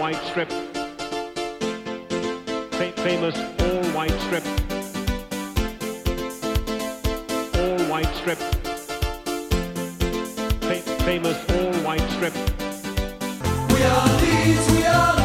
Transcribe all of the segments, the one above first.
white strip. Fa- famous all white strip. All white strip. Fa- famous all white strip. We are Leeds, we are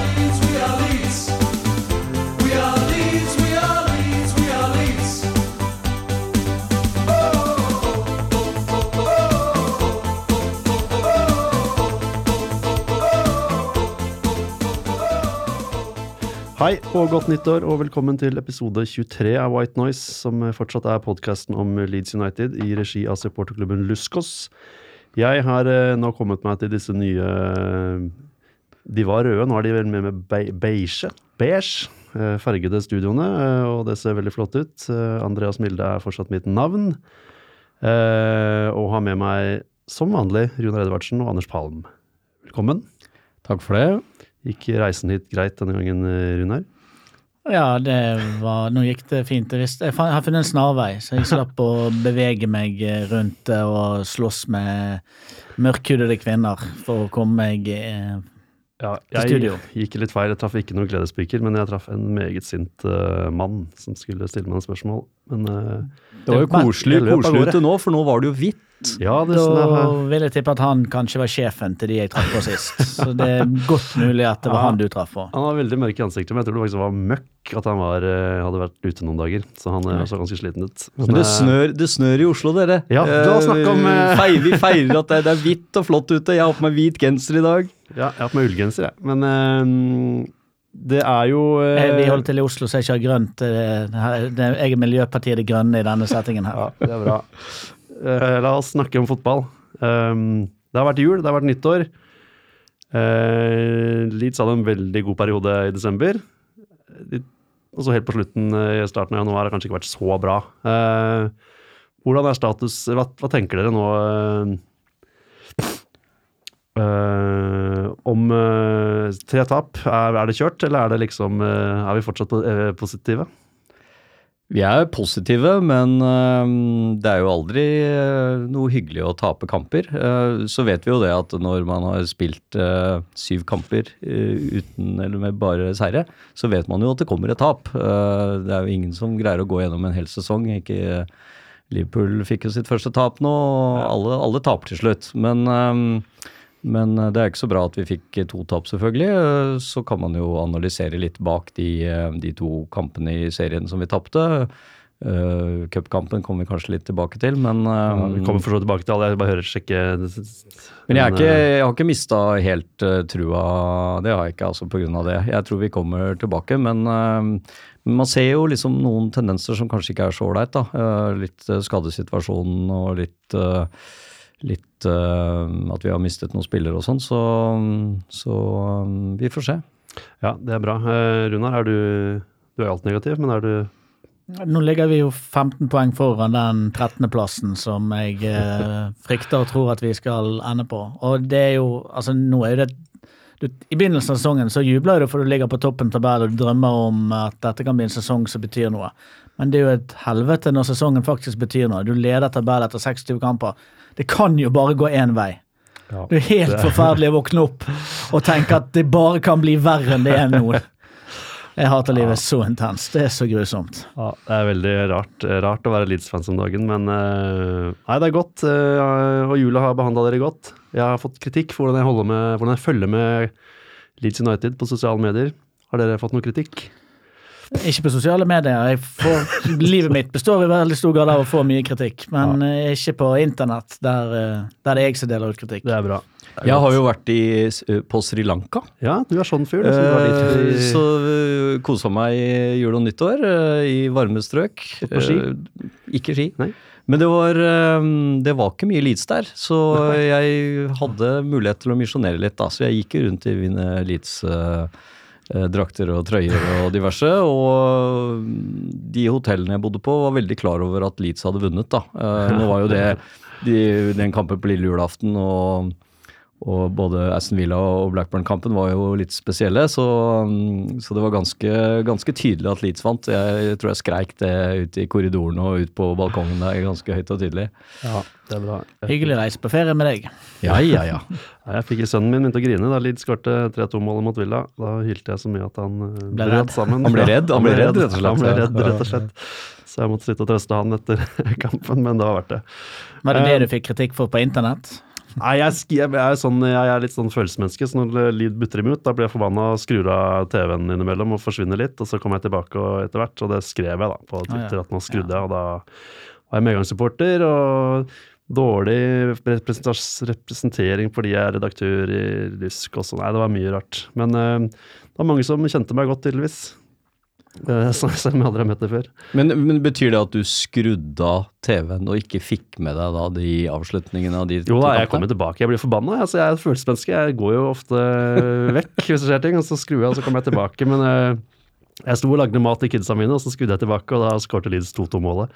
Hei og godt nyttår, og velkommen til episode 23 av White Noise, som fortsatt er podkasten om Leeds United i regi av supporterklubben Luskos. Jeg har eh, nå kommet meg til disse nye De var røde, nå er de vel med med beige, beige eh, fargede studioene, eh, og det ser veldig flott ut. Andreas Milde er fortsatt mitt navn, og har med meg, som vanlig, Runar Edvardsen og Anders Palm. Velkommen. Takk for det. Gikk reisen hit greit denne gangen, eh, Runar? Ja, det var Nå gikk det fint. Jeg, visste, jeg har funnet en snarvei, så jeg slapp å bevege meg eh, rundt eh, og slåss med mørkhudede kvinner for å komme meg eh, Ja, Til jeg gikk litt feil. Jeg traff ikke noen gledesspiker, men jeg traff en meget sint uh, mann som skulle stille meg noen spørsmål. Men uh, Det var jo koselig, koselig ute nå, for nå var det jo hvitt. Ja, det, Da sånn, vil jeg tippe at han kanskje var sjefen til de jeg traff på sist. Så det er godt mulig at det var Ja. han du traff på. han var veldig mørk i ansiktet, men jeg tror det faktisk var møkk at han var, eh, hadde vært ute noen dager. Så han eh, så ganske sliten ut. Men det eh, snør, det snør i Oslo, dere. Ja, du har snakket om, feir, Vi feirer at det, det er hvitt og flott ute. Jeg har på meg hvit genser i dag. Ja, jeg har på meg ullgenser, jeg. Men um det er jo eh, Eh, Vi holder til i Oslo, så jeg ikke har grønt. Det, det- Jeg er Miljøpartiet Det Grønne i denne settingen her. Ja, det er bra. Eh, la oss snakke om fotball. Um, det har vært jul, det har vært nyttår. Uh, Leeds hadde en veldig god periode i desember. De, og så helt på slutten i i starten av januar har kanskje ikke vært så bra. Eh, hvordan er status Hva, hva tenker dere nå eh, eh, om eh, tre tap? Er, er det kjørt, eller er liksom eh, Er vi fortsatt po- eh, positive? Vi er positive, men eh, det er jo aldri eh, noe hyggelig å tape kamper. Eh, så vet vi jo det at når man har spilt eh, syv kamper uten eller med bare seire, så vet man jo at det kommer et tap. Det er jo ingen som greier å gå gjennom en hel sesong. Ikke Liverpool fikk jo sitt første tap nå, og alle, alle taper til slutt. Men eh, men det er ikke så bra at vi fikk to tap, selvfølgelig. Eh, Så kan man jo analysere litt bak de, eh, de to kampene i serien som vi tapte. Uh, Cupkampen kommer vi kanskje litt tilbake til, men Ja, eh, vi kommer for så tilbake til alle. Jeg bare hører sjekke Men jeg, er ikke, eh, jeg har ikke mista helt uh, trua. Det har jeg ikke, altså pga. det. Jeg tror vi kommer tilbake, men uh, man ser jo liksom noen tendenser som kanskje ikke er så ålreit. Eh, litt uh, skadesituasjonen og litt uh, Litt uh, at vi har mistet noen spillere og sånn, så, så um, vi får se. Ja, det er bra. Uh, Runar, er du Du er alt negativ, men er du Nå ligger vi jo 15 poeng foran den 13.-plassen som jeg eh, frykter og tror at vi skal ende på. Og det er jo Altså, nå er jo det du, I begynnelsen av sesongen så jubler du for du ligger på toppen av tabellen og du drømmer om at dette kan bli en sesong som betyr noe. Men det er jo et helvete når sesongen faktisk betyr noe. Du leder tabellen etter 26 kamper. Det kan jo bare gå én vei. Ja, Det er helt forferdelig å våkne opp og tenke at det bare kan bli verre enn det er nå. Jeg hater livet så intenst. Det er så grusomt. Ja, det er veldig rart, rart å være Leeds-fans om dagen, men eh, Nei, det er godt, eh, og jula har behandla dere godt. Jeg har fått kritikk for hvordan jeg, med, hvordan jeg følger med Leeds United på sosiale medier. Har dere fått noe kritikk? Ikke på sosiale medier. Jeg får, livet mitt består i veldig stor grad av å få mye kritikk, men ja. ikke på internett, der, eh, der det er jeg som deler ut kritikk. Det er bra. Det er Jeg har jo vært i, på Sri Lanka. Ja, du er sånn fyr. Du, som drar dit Eh, Så uh, kosa meg i jul og nyttår eh, i varme strøk. På ski? Eh, ikke ski. Nei. Men det var, eh, det var ikke mye leads der, så jeg hadde mulighet til å misjonere litt. da, Så jeg gikk rundt i mine Leeds-drakter og trøyer og diverse. Og de hotellene jeg bodde på, var veldig klar over at Leeds hadde vunnet. da. Eh, Nå var jo det de, den kampen på lille julaften og og både Aston Villa og Blackburn-kampen var jo litt spesielle, så, mm, så det var ganske, ganske tydelig at Leeds vant. Jeg tror jeg skreik det ut i korridoren og ut på balkongen der ganske høyt og tydelig. Ja, det er bra. Hyggelig reise på ferie med deg. Ja, ja, ja. Jeg fikk sønnen min begynte å grine da Leeds skårte 3-2-målet mot Villa. Da hylte jeg så mye at han eh, Ble redd. sammen. Han ble redd, han ble redd, rett og slett. Han ble redd, rett og slett. Så jeg måtte sitte og trøste han etter kampen, men det var verdt det. Var det Eh, det du fikk kritikk for på internett? Nei, jeg, jeg, er sånn, jeg er litt sånn følelsesmenneske, så når lyd butter imot, da blir jeg forbanna og skrur av TV-en innimellom og forsvinner litt, og så kommer jeg tilbake og etter hvert, og det skrev jeg da på Twitter at nå skrudde jeg, og da var jeg medgangssupporter, og dårlig representering fordi jeg er redaktør i Lysk og sånn. Nei, det var mye rart. Men uh, det var mange som kjente meg godt, tydeligvis. Eh, så- Selv om jeg aldri har møtt det før. Men, men betyr det at du skrudde av TV-en og ikke fikk med deg da de avslutningene av de Jo da, jeg kommer tilbake. Jeg blir forbanna. Altså, jeg er et følelsesmenneske. Jeg går jo ofte vekk hvis det skjer ting, og så skrur jeg, og så kommer jeg tilbake. Men eh, jeg sto og lagde mat til kidsa mine, og så skrudde jeg tilbake, og da skårte Leeds 2-2-målet.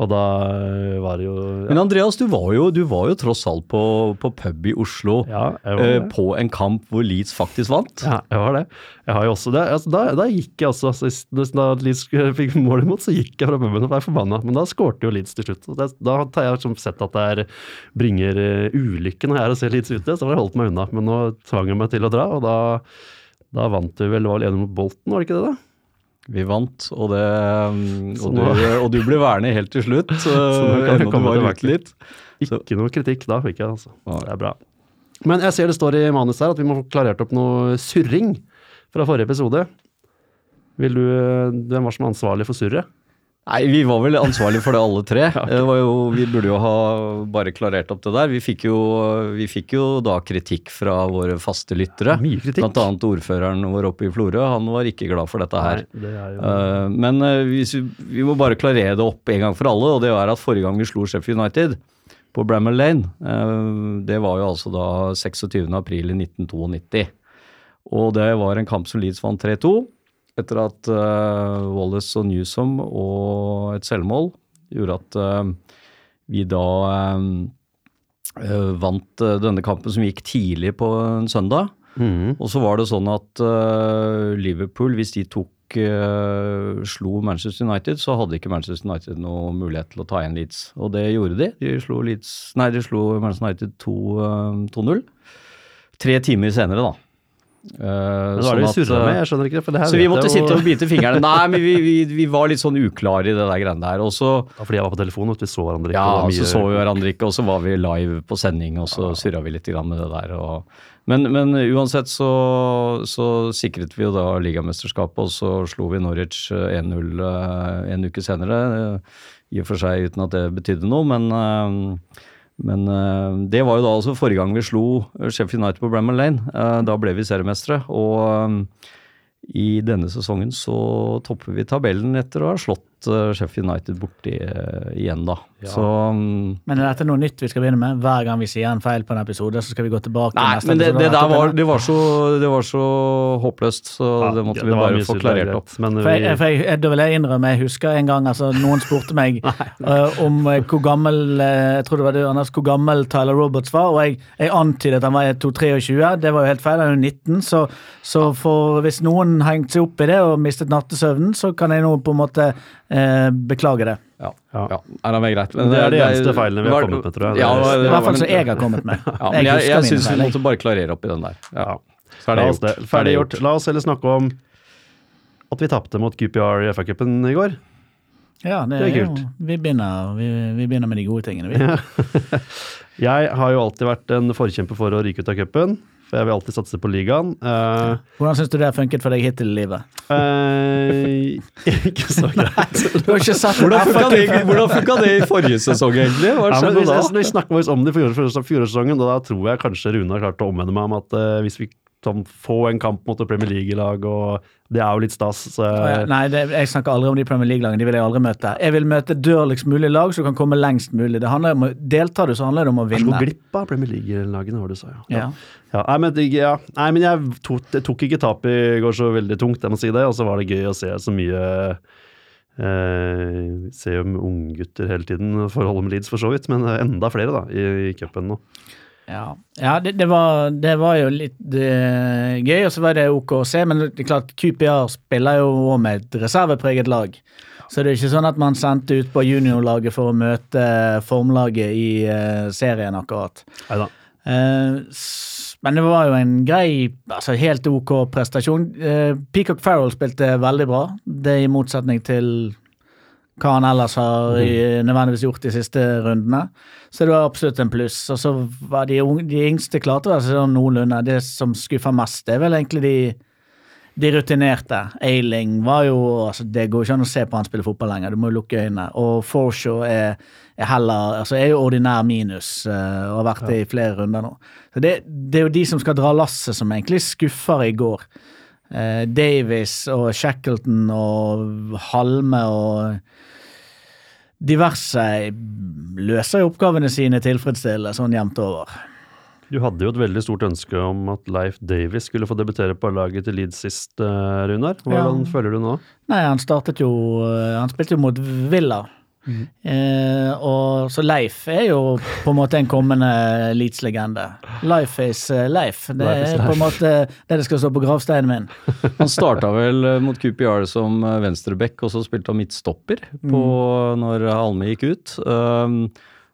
Og da eh, var det jo Men Andreas, du var jo, du var jo tross alt på, på pub i Oslo Ja, eh, på en kamp hvor Leeds faktisk vant. Ja, jeg var det. Jeg har jo også det. Altså, da, da gikk jeg også altså, Da Leeds fikk mål imot, så gikk jeg fra puben og ble forbanna. Men da skårte jo Leeds til slutt. Det, da har jeg liksom sett at det er, bringer ulykken ulykke når jeg er og ser Leeds ute, så har jeg holdt meg unna. Men nå tvang jeg meg til å dra, og da, da vant vi vel, var vel enig mot Bolten, var det ikke det da? Vi vant, og, det, Så og, du, og du ble værende helt til slutt. Så nå kan du komme tilbake. litt. Så. Ikke noe kritikk da, fikk jeg altså. Det er bra. Men jeg ser det står i manus her at vi må få klarert opp noe surring fra forrige episode. Vil du, Hvem var som ansvarlig for surret? Nei, vi var vel ansvarlige for det alle tre. Det var jo, vi burde jo ha bare klarert opp det der. Vi fikk jo, vi fikk jo da kritikk fra våre faste lyttere. Mye kritikk. Blant annet ordføreren vår oppe i Florø. Han var ikke glad for dette her. Nei, det jo... Eh, men eh, hvis vi, vi må bare klarere det opp en gang for alle, og det er at forrige gang vi slo Sheffield United på Bramall Lane, eh, det var jo altså da 26. april i 1992. Og det var en kamp som Leeds vant 3-2, etter at uh, Wallace og Newsom og et selvmål gjorde at uh, vi da eh, vant denne kampen som gikk tidlig på en søndag. Mm. Og så var det sånn at Liverpool, hvis de tok slo Manchester United, så hadde ikke Manchester United noe mulighet til å ta igjen Leeds. Og det gjorde de. De slo, Leeds, nei, de slo Manchester United 2, eh, 2-0. Tre timer senere, da. Eh, Men hva er sånn det vi surrer eh, med? Jeg skjønner ikke det. Så vi måtte sitte og bite fingrene. Nei, men vi, vi, vi var litt sånn uklare i det der greiene der. Også, Ja, fordi jeg var på telefonen, og vi så hverandre ikke. ja, og så så vi hverandre ikke, og så var vi live på sending, og så surra vi litt med det der. Og, men, men uansett så, så sikret vi jo da ligamesterskapet, og så slo vi Norwich eh, 1-0 eh, en uke senere. I og for seg uten at det betydde noe, men, eh, men eh, det var jo da altså forrige gang vi slo Sheffield United på Bramall Lane. Eh, Da ble vi seriemestere. og eh, i denne sesongen så topper vi tabellen etter å ha slått eh, Sheffield United borti eh, igjen, da. Så um, Men er dette noe nytt vi skal begynne med? Hver gang vi sier en feil på en episode, så skal vi gå tilbake Nei, neste men det, det der var, det var, så, det var så håpløst, så Ja, det måtte det vi bare få klarert opp. Men For jeg, for jeg, da vil jeg innrømme, jeg husker en gang altså noen spurte meg uh, om uh, hvor gammel uh, jeg tror det var det, Anders, hvor gammel Tyler Roberts var, og jeg, jeg antydet at han var 2-23. Det var jo helt feil, han er jo 19. Så, så for, hvis noen hengte seg opp i det og mistet nattesøvnen, så kan jeg nå på en måte eh, beklage det. Ja, Ja. ja. Nei, det er greit. Det er de eneste feilene vi har kommet med, tror jeg. Ja, Det er- det I hvert fall som jeg har kommet med. Ja, men jeg, jeg, jeg syns vi måtte bare klarere opp i den der. Ja. Er La gjort. det. Ferdig gjort. La oss heller snakke om at vi tapte mot QPR i FA-cupen i går. Ja, det, Det er kult. jo, vi begynner, vi, vi begynner med de gode tingene, vi. Jeg har jo alltid vært en forkjemper for å ryke ut av cupen, for jeg vil alltid satse på ligaen. Uh, Hvordan syns du det har funket for deg hittil i livet? Uh, ikke så greit. Hvordan funka det, hvordan funka det i forrige sesong, egentlig? Hva Ja, men da? vi snakker om det i fjor- fjor- fjorårssesongen, og da tror jeg kanskje Rune har klart å omvende meg om at uh, hvis vi kan få en kamp mot et Premier League-lag, og det er jo litt stas så, Nei, det, jeg snakker aldri om de Premier League-lagene. De vil jeg aldri møte. Jeg vil møte dørligst mulig lag, så du kan komme lengst mulig. Det handler om, å- Deltar du, så handler det om å vinne. Jeg vinne. glipp av Premier League-lagene, var det du sa. Ja. Ja. Ja, nei, men, ja. nei, men jeg tok, jeg tok ikke tap i går så veldig tungt, jeg må si det. Og så var det gøy å se så mye eh, Se jo unggutter hele tiden, forholdet med Leeds for så vidt, men enda flere da, i, i cupen nå. Ja, ja det, det, var, det var jo litt det, gøy, og så var det ok å se. Men det er klart, QPR spiller jo òg med et reservepreget lag. Så det er ikke sånn at man sendte ut på juniorlaget for å møte formlaget i uh, serien, akkurat. Neida. Uh, men det var jo en grei, altså helt ok prestasjon. Uh, Peacock Farrell spilte veldig bra. Det i motsetning til hva han ellers har i- nødvendigvis gjort de siste rundene. Så det var absolutt en pluss. Og så var de, unge, de yngste klarte å være sånn noenlunde. Det som skuffer mest, det er vel egentlig de, de rutinerte. Ailing var jo altså Det går ikke an å se på han spille fotball lenger, du må jo lukke øynene. Og Forshaw er, er heller altså er jo ordinær minus eh, og har vært det i flere runder nå. Så det, det er jo de som skal dra lasset, som egentlig skuffer i går. Davis og Shackleton og Halme og diverse løser jo oppgavene sine tilfredsstillende sånn jevnt over. Du hadde jo et veldig stort ønske om at Leif Davies skulle få debutere på laget til Leeds sist, eh, Runar. Hvordan Ja. føler du nå? Nei, han startet jo eh, Han spilte jo mot Villa. Eh, og så Leif er jo på en måte en kommende Leeds-legende. Life is eh, Leif. Det Life is er på en måte det det skal stå på gravsteinen min. Han starta vel eh, mot QPR som eh, venstreback, og så spilte han midtstopper på, når Alme gikk ut. Um,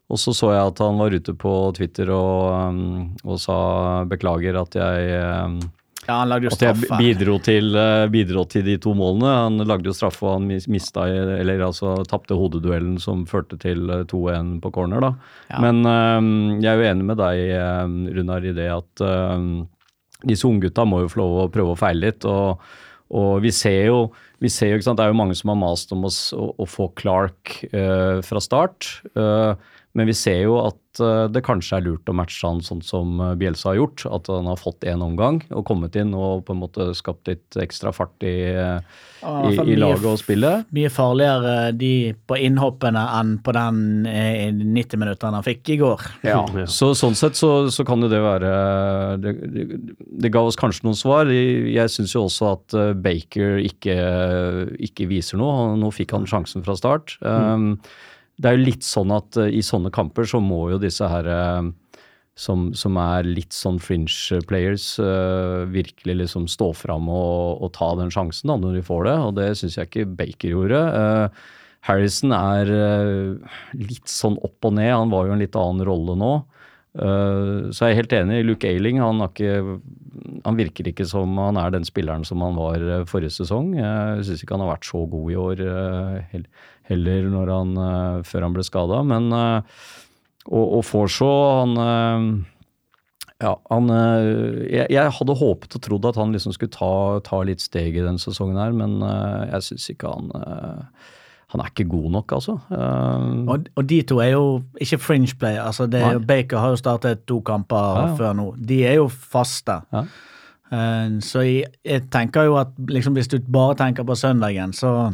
og så så jeg at han var ute på Twitter og, um, og sa beklager at jeg um, Ja, han lagde jo at jeg bidro til, eh, bidro til de to målene. Han lagde jo straffe, og han mis- mista, eller altså tapte hodeduellen som førte til eh, 2-1 på corner, da. Ja. Men um, jeg er jo enig med deg, eh, Runar, i det at um, disse unggutta må jo få lov å prøve å feile litt. og og vi ser jo, vi ser jo Det er jo mange som har mast om å, å, å få Clark uh, fra start. eh, men vi ser jo at eh, det kanskje er lurt å matche han sånn som eh, Bielsa har gjort. At han har fått én omgang og kommet inn og på en måte skapt litt ekstra fart i, eh, i, i laget og spillet. Mye farligere de på innhoppene enn på den eh, 90 minuttene han fikk i går. Ja. Så sånn sett så, så kan jo det være det, det, det ga oss kanskje noen svar. Jeg, syns jo også at eh, Baker ikke, ikke viser noe. Nå fikk han sjansen fra start. Um, det er jo litt sånn at eh, i sånne kamper så må jo disse her eh, som, som er litt sånn fringe players, uh, virkelig liksom stå fram og, og ta den sjansen da, når de får det, og det syns jeg ikke Baker gjorde. Uh, Harrison er uh, litt sånn opp og ned, han var jo en litt annen rolle nå. Så jeg er helt enig. Luke Ailing han, har ikke, han virker ikke som han er den spilleren som han var eh, forrige sesong. Jeg syns ikke han har vært så god i år eh, heller han, eh, før han ble skada. Men og, og Forså, han ja, han jeg, jeg hadde håpet og trodd at han liksom skulle ta, ta litt steg i denne sesongen her, men jeg syns ikke han Han er ikke god nok, altså. Uh, Og, og de to er jo ikke fringe player. altså det jo, Baker har jo startet to kamper Ja, ja. før nå. De er jo faste. Ja. Uh, så jeg, jeg tenker jo at liksom hvis du bare tenker på søndagen, så,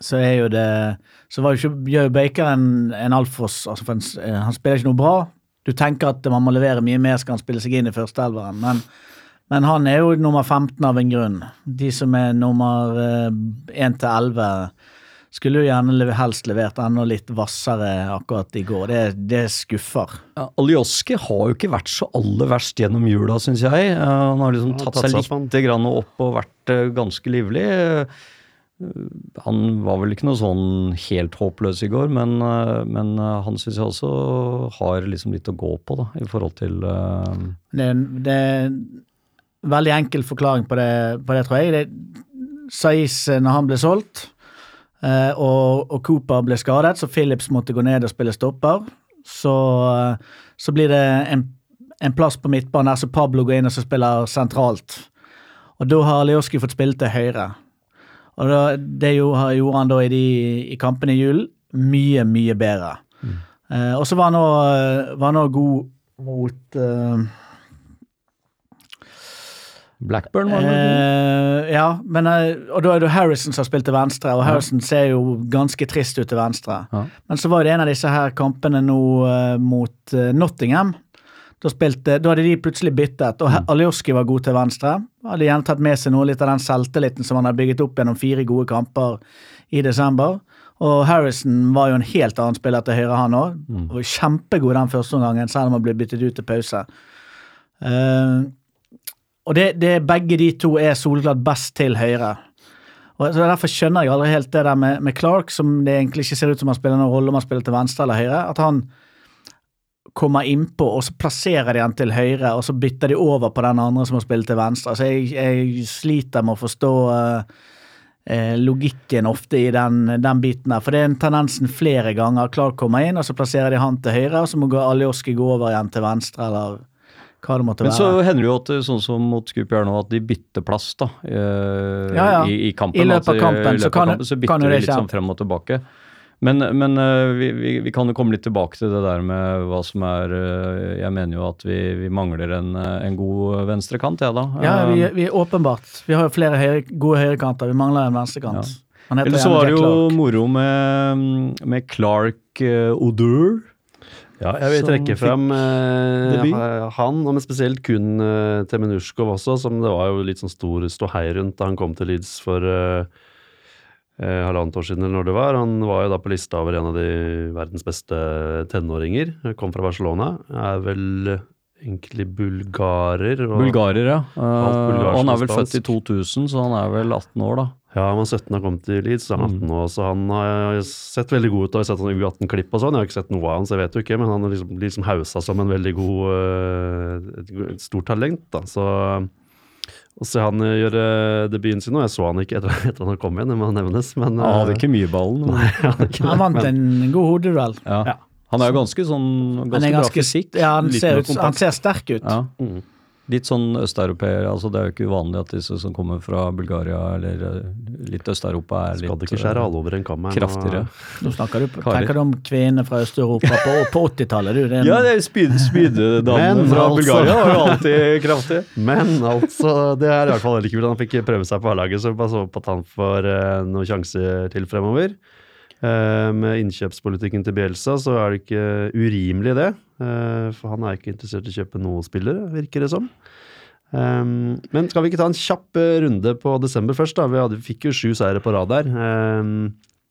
så er jo det Så var jo ikke gjør Baker en, en altfor altså en, eh, Han spiller ikke noe bra. Du tenker at man må levere mye mer skal han spille seg inn i førsteelveren, men, men han er jo nummer 15 av en grunn. De som er nummer eh, 1 til 11 skulle jo gjerne helst levert enda litt hvassere akkurat i går. Det, det skuffer. Ja, Alioski har jo ikke vært så aller verst gjennom jula, syns jeg. Eh, Han har liksom tatt seg litt grann opp og vært eh, ganske livlig. Eh, Han var vel ikke noe sånn helt håpløs i går, men, men han syns jeg også har liksom litt å gå på, da, i forhold til uh... Det, er en- det er en veldig enkel forklaring på det, på det tror jeg. Det, Saiz, når han ble solgt, og, og Cooper ble skadet, så Phillips måtte gå ned og spille stopper, så, eh, så blir det en, en plass på midtbanen der så Pablo går inn og så spiller sentralt. Og da har Leoski fått spille til høyre. Og da, det gjorde han da i, de, i kampene i julen mye, mye bedre. Eh, og så var han også- var han òg god mot eh, Blackburn, var det? Eh, ja, men, eh, og da er det Harrison som har spilt til venstre, og Harrison ser jo ganske trist ut til venstre. Ja. Men så var det en av disse her kampene nå eh, mot eh, Nottingham. Da, spilte, da hadde de plutselig byttet, og mm. Alioski var god til venstre. Hadde gjerne tatt med seg noe litt av den selvtilliten som han har bygget opp gjennom fire gode kamper i desember. Og Harrison var jo en helt annen spiller til høyre, han òg. Og kjempegod den første omgangen, selv om han ble byttet ut til pause. Eh, og det, det begge de to er soleklart best til høyre. Og så Derfor skjønner jeg aldri helt det der med, med Clark, som det egentlig ikke ser ut som han spiller noen rolle om han spiller til venstre eller høyre. At han kommer innpå, og så plasserer de han til høyre, og så bytter de over på den andre som har spilt til venstre. Så jeg, jeg sliter med å forstå eh, eh, logikken ofte i den, den biten der. For det er en tendensen flere ganger. Clark kommer inn, og så plasserer de han til høyre, og så må Alioski gå over igjen til venstre, eller hva det måtte Men så hender det jo at sånn som mot Skupjær nå, at de bytter plass da, i, Ja, ja. I, i kampen. I løpet av kampen, altså, så løpet så, kan- kampen så bytter de litt sånn frem og tilbake. Men, men eh, vi, vi, vi kan jo komme litt tilbake til det der med hva som er eh, Jeg mener jo at vi, vi mangler en, eh, en god venstrekant, jeg da. Ja, vi, Eh, vi er åpenbart. Vi har jo flere høyre, gode høyrekanter. Vi mangler en venstrekant. Ja. Eller så var det jo Clark. moro med, med Clark Odur. Ja, jeg vil trekke fram eh, han, og men spesielt kun eh, Temenushkov også, som det var jo litt sånn stor ståhei rundt da han kom til Leeds for eh, eh, halvannet år siden, eller når det var. Han var jo da på lista over en av de verdens beste tenåringer. Kom fra Barcelona. Er vel egentlig bulgarer. Og, Bulgarer, ja. Uh, og han er vel født i 2000, så han er vel 18 år, da. Ja, han var 17 og kom til Leeds, så han er 18 nå, så han har sett veldig god ut. og Jeg har sett sånn U18-klipp og sånn, jeg har ikke sett noe av han, så jeg vet jo ikke, men han er liksom, liksom hausa som en veldig god øh, et, et stort talent, da. Så å se han øh, gjøre debuten sin nå, jeg så han ikke etter, etter han kom igjen, det må nevnes, men Han hadde ikke mye ballen. Nei, han ikke Han vant men- en god hodeduell. Ja. Ja. Han er jo ganske sånn ganske, ganske, bra fysikk. Ja, han ser, ut, han ser sterk ut. Ja. Mm. Litt sånn østeuropeer. Altså det er jo ikke uvanlig at disse som kommer fra Bulgaria eller eh, litt Øst-Europa er Skal litt ikke skjære eh, alle over en kam kraftigere. Nå snakker du, tenker du om kvinner fra Øst-Europa på, på 80-tallet, du. Det er en- Ja, det er spyd, spyddamene fra altså- Bulgaria var jo alltid kraftig. Men altså, det er i hvert fall veldig kult. Han fikk prøve seg på A-laget, så bare så på at han får eh, noen sjanser til fremover. Eh, med innkjøpspolitikken til Bielsa så er det ikke urimelig det. Eh, for han er ikke interessert i å kjøpe noen spillere, virker det som. Eh, men skal vi ikke ta en kjapp runde på desember først? da? Vi fikk jo sju seire på rad der.